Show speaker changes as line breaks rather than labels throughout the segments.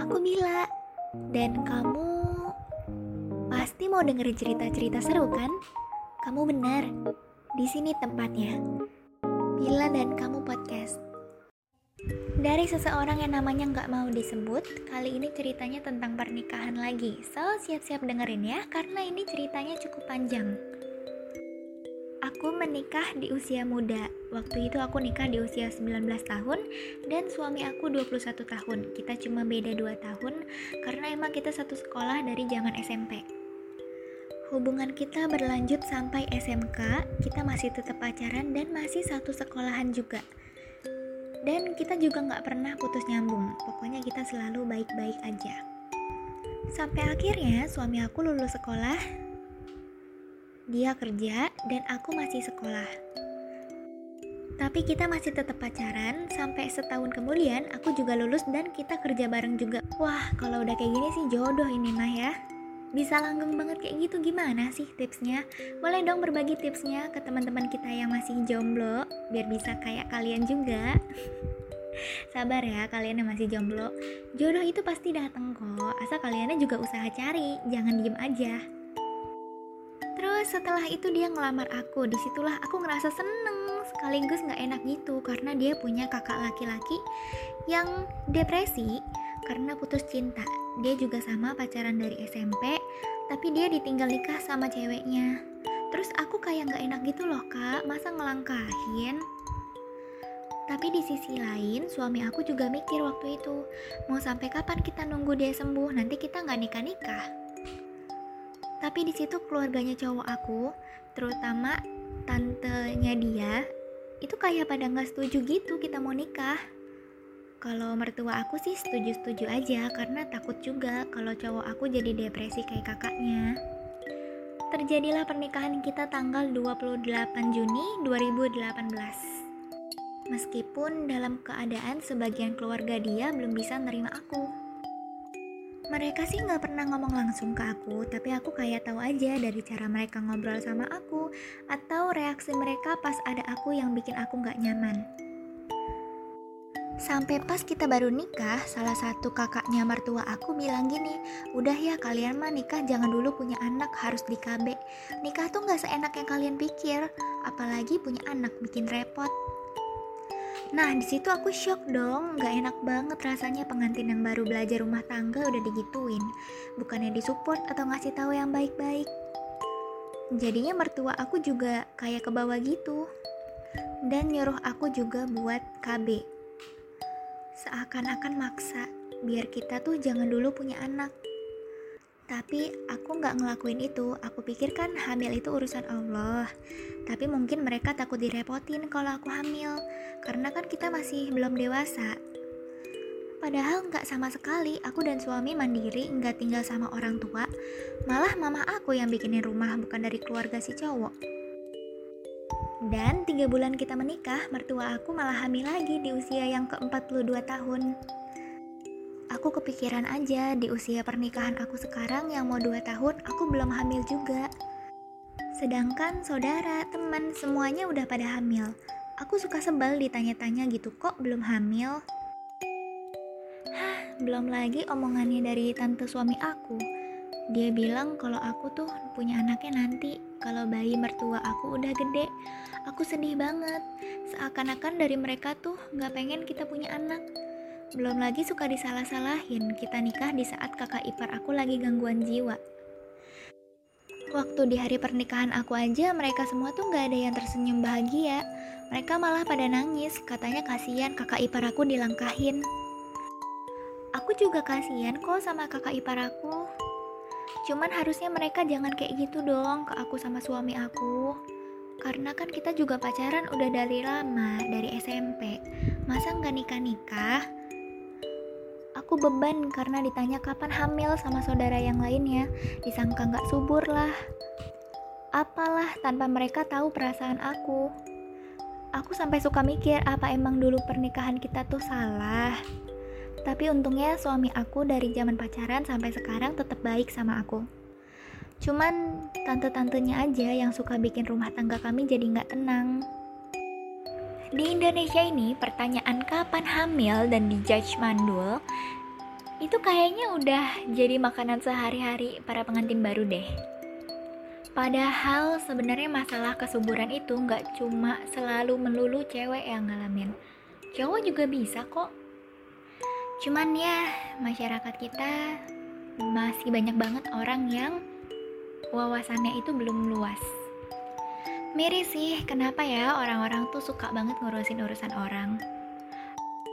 Aku Mila. Dan kamu pasti mau dengerin cerita-cerita seru kan? Kamu benar. Di sini tempatnya. Mila dan kamu podcast. Dari seseorang yang namanya nggak mau disebut, kali ini ceritanya tentang pernikahan lagi. So, siap-siap dengerin ya, karena ini ceritanya cukup panjang. Aku menikah di usia muda. Waktu itu aku nikah di usia 19 tahun dan suami aku 21 tahun. Kita cuma beda 2 tahun karena emang kita satu sekolah dari zaman SMP. Hubungan kita berlanjut sampai SMK, kita masih tetap pacaran dan masih satu sekolahan juga. Dan kita juga nggak pernah putus nyambung, pokoknya kita selalu baik-baik aja. Sampai akhirnya suami aku lulus sekolah dia kerja dan aku masih sekolah. Tapi kita masih tetap pacaran sampai setahun kemudian aku juga lulus dan kita kerja bareng juga. Wah, kalau udah kayak gini sih jodoh ini mah ya. Bisa langgeng banget kayak gitu gimana sih tipsnya? Boleh dong berbagi tipsnya ke teman-teman kita yang masih jomblo biar bisa kayak kalian juga. Sabar ya kalian yang masih jomblo. Jodoh itu pasti datang kok. Asal kaliannya juga usaha cari, jangan diem aja. Setelah itu dia ngelamar aku, di situlah aku ngerasa seneng sekaligus nggak enak gitu karena dia punya kakak laki-laki yang depresi karena putus cinta. Dia juga sama pacaran dari SMP, tapi dia ditinggal nikah sama ceweknya. Terus aku kayak nggak enak gitu loh kak, masa ngelangkahin? Tapi di sisi lain, suami aku juga mikir waktu itu, mau sampai kapan kita nunggu dia sembuh, nanti kita nggak nikah-nikah. Tapi di situ keluarganya cowok aku, terutama tantenya dia, itu kayak pada nggak setuju gitu kita mau nikah. Kalau mertua aku sih setuju-setuju aja karena takut juga kalau cowok aku jadi depresi kayak kakaknya. Terjadilah pernikahan kita tanggal 28 Juni 2018. Meskipun dalam keadaan sebagian keluarga dia belum bisa nerima aku. Mereka sih nggak pernah ngomong langsung ke aku, tapi aku kayak tahu aja dari cara mereka ngobrol sama aku atau reaksi mereka pas ada aku yang bikin aku nggak nyaman. Sampai pas kita baru nikah, salah satu kakaknya mertua aku bilang gini, udah ya kalian mah nikah jangan dulu punya anak harus di KB. Nikah tuh nggak seenak yang kalian pikir, apalagi punya anak bikin repot. Nah, di situ aku shock dong, gak enak banget rasanya pengantin yang baru belajar rumah tangga udah digituin. Bukannya disupport atau ngasih tahu yang baik-baik. Jadinya mertua aku juga kayak ke bawah gitu. Dan nyuruh aku juga buat KB. Seakan-akan maksa, biar kita tuh jangan dulu punya anak. Tapi aku nggak ngelakuin itu, aku pikir kan hamil itu urusan Allah. Tapi mungkin mereka takut direpotin kalau aku hamil, karena kan kita masih belum dewasa. Padahal nggak sama sekali, aku dan suami mandiri nggak tinggal sama orang tua. Malah mama aku yang bikinin rumah bukan dari keluarga si cowok. Dan tiga bulan kita menikah, mertua aku malah hamil lagi di usia yang ke-42 tahun. Aku kepikiran aja di usia pernikahan aku sekarang yang mau 2 tahun aku belum hamil juga. Sedangkan saudara, teman, semuanya udah pada hamil. Aku suka sebel ditanya-tanya gitu kok belum hamil. Hah, belum lagi omongannya dari tante suami aku. Dia bilang kalau aku tuh punya anaknya nanti kalau bayi mertua aku udah gede. Aku sedih banget. Seakan-akan dari mereka tuh gak pengen kita punya anak. Belum lagi suka disalah-salahin, kita nikah di saat kakak ipar aku lagi gangguan jiwa. Waktu di hari pernikahan aku aja, mereka semua tuh gak ada yang tersenyum bahagia. Mereka malah pada nangis, katanya kasihan kakak ipar aku dilangkahin. Aku juga kasihan kok sama kakak ipar aku. Cuman harusnya mereka jangan kayak gitu dong ke aku sama suami aku. Karena kan kita juga pacaran udah dari lama, dari SMP. Masa nggak nikah-nikah? Aku beban karena ditanya kapan hamil sama saudara yang lainnya. Disangka gak subur lah. Apalah tanpa mereka tahu perasaan aku. Aku sampai suka mikir apa emang dulu pernikahan kita tuh salah. Tapi untungnya suami aku dari zaman pacaran sampai sekarang tetap baik sama aku. Cuman tante-tantenya aja yang suka bikin rumah tangga kami jadi nggak tenang. Di Indonesia ini, pertanyaan kapan hamil dan dijudge mandul itu kayaknya udah jadi makanan sehari-hari para pengantin baru deh. Padahal sebenarnya masalah kesuburan itu nggak cuma selalu melulu cewek yang ngalamin. Cowok juga bisa kok. Cuman ya masyarakat kita masih banyak banget orang yang wawasannya itu belum luas. Miris sih, kenapa ya orang-orang tuh suka banget ngurusin urusan orang.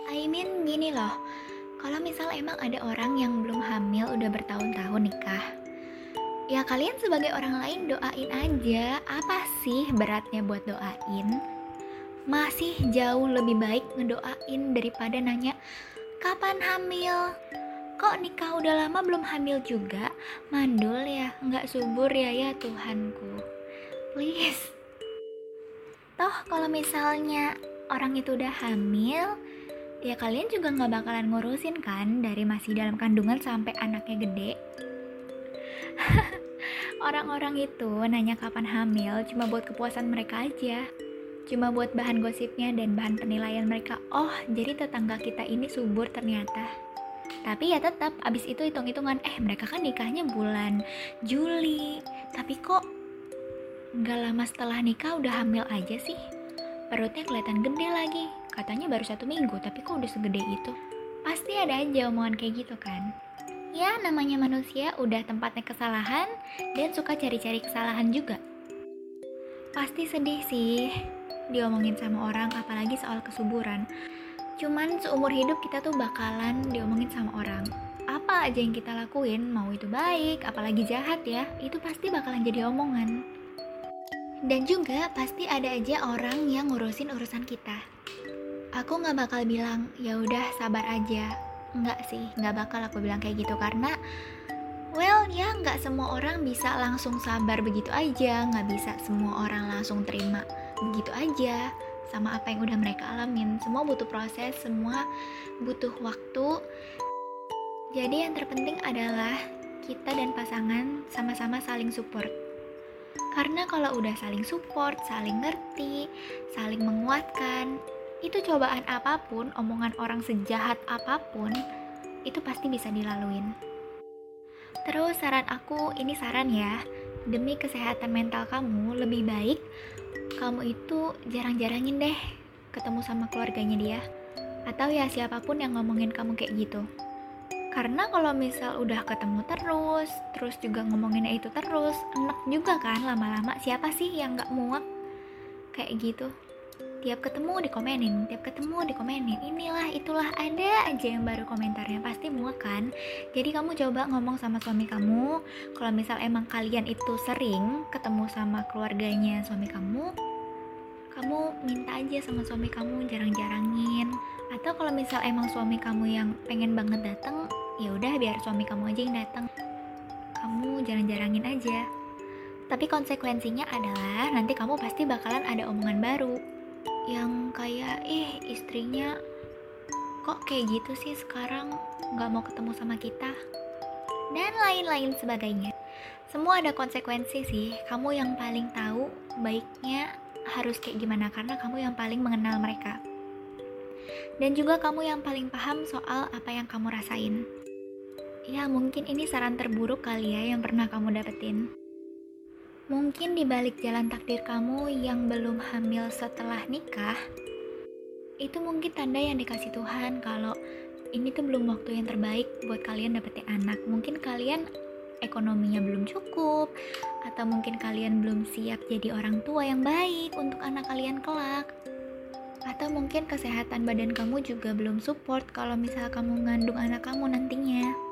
I mean gini loh, kalau misal emang ada orang yang belum hamil udah bertahun-tahun nikah, ya kalian sebagai orang lain doain aja. Apa sih beratnya buat doain? Masih jauh lebih baik ngedoain daripada nanya kapan hamil. Kok nikah udah lama belum hamil juga? Mandul ya, nggak subur ya ya Tuhanku. Please. Toh kalau misalnya orang itu udah hamil, ya kalian juga nggak bakalan ngurusin kan dari masih dalam kandungan sampai anaknya gede. Orang-orang itu nanya kapan hamil cuma buat kepuasan mereka aja. Cuma buat bahan gosipnya dan bahan penilaian mereka. Oh jadi tetangga kita ini subur ternyata. Tapi ya tetap abis itu hitung-hitungan eh mereka kan nikahnya bulan Juli. Tapi kok nggak lama setelah nikah udah hamil aja sih. Perutnya kelihatan gede lagi. Katanya baru satu minggu tapi kok udah segede itu? Pasti ada aja omongan kayak gitu kan? Ya namanya manusia udah tempatnya kesalahan dan suka cari-cari kesalahan juga. Pasti sedih sih diomongin sama orang apalagi soal kesuburan. Cuman seumur hidup kita tuh bakalan diomongin sama orang. Apa aja yang kita lakuin mau itu baik apalagi jahat ya itu pasti bakalan jadi omongan dan juga pasti ada aja orang yang ngurusin urusan kita. Aku nggak bakal bilang ya udah sabar aja. Nggak sih nggak bakal aku bilang kayak gitu karena well ya nggak semua orang bisa langsung sabar begitu aja. Nggak bisa semua orang langsung terima begitu aja sama apa yang udah mereka alamin. Semua butuh proses semua butuh waktu. Jadi yang terpenting adalah kita dan pasangan sama-sama saling support karena kalau udah saling support, saling ngerti, saling menguatkan, itu cobaan apa pun, omongan orang sejahat apa pun, itu pasti bisa dilaluin. Terus saran aku, ini saran ya, demi kesehatan mental kamu lebih baik kamu itu jarang-jarangin deh ketemu sama keluarganya dia atau ya siapa pun yang ngomongin kamu kayak gitu karena kalau misal udah ketemu terus terus juga ngomonginnya itu terus enak juga kan lama-lama. Siapa sih yang gak muak? Kayak gitu. Tiap ketemu dikomenin tiap ketemu dikomenin. Inilah itulah ada aja yang baru komentarnya. Pasti muak kan? Jadi kamu coba ngomong sama suami kamu. Kalau misal emang kalian itu sering ketemu sama keluarganya suami kamu kamu minta aja sama suami kamu jarang-jarangin. Atau kalau misal emang suami kamu yang pengen banget datang ya udah biar suami kamu aja yang datang. Kamu jarang-jarangin aja. Tapi konsekuensinya adalah nanti kamu pasti bakalan ada omongan baru yang kayak ih istrinya kok kayak gitu sih sekarang? Nggak mau ketemu sama kita. Dan lain-lain sebagainya. Semua ada konsekuensi sih. Kamu yang paling tahu baiknya harus kayak gimana karena kamu yang paling mengenal mereka. Dan juga kamu yang paling paham soal apa yang kamu rasain ya mungkin ini saran terburuk kali ya yang pernah kamu dapetin Mungkin di balik jalan takdir kamu yang belum hamil setelah nikah, itu mungkin tanda yang dikasih Tuhan kalau ini tuh belum waktu yang terbaik buat kalian dapetin anak. Mungkin kalian ekonominya belum cukup, atau mungkin kalian belum siap jadi orang tua yang baik untuk anak kalian kelak. Atau mungkin kesehatan badan kamu juga belum support kalau misal kamu ngandung anak kamu nantinya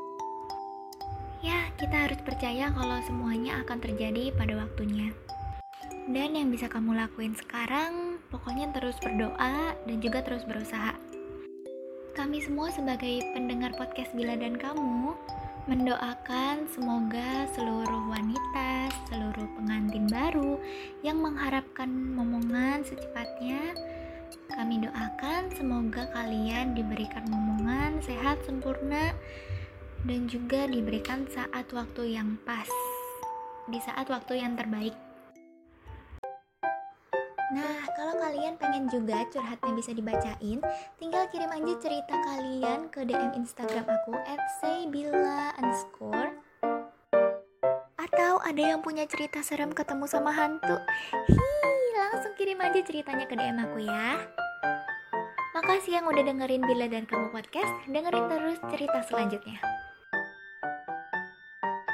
kita harus percaya kalau semuanya akan terjadi pada waktunya. Dan yang bisa kamu lakuin sekarang, pokoknya terus berdoa dan juga terus berusaha. Kami semua sebagai pendengar podcast Bila dan Kamu, mendoakan semoga seluruh wanita, seluruh pengantin baru yang mengharapkan momongan secepatnya, kami doakan semoga kalian diberikan momongan sehat sempurna dan juga diberikan saat waktu yang pas, di saat waktu yang terbaik. Nah, kalau kalian pengen juga curhatnya bisa dibacain, tinggal kirim aja cerita kalian ke DM Instagram aku at saybilla underscore Atau ada yang punya cerita serem ketemu sama hantu? Hi, langsung kirim aja ceritanya ke DM aku ya. Makasih yang udah dengerin Bila dan Kamu Podcast. Dengerin terus cerita selanjutnya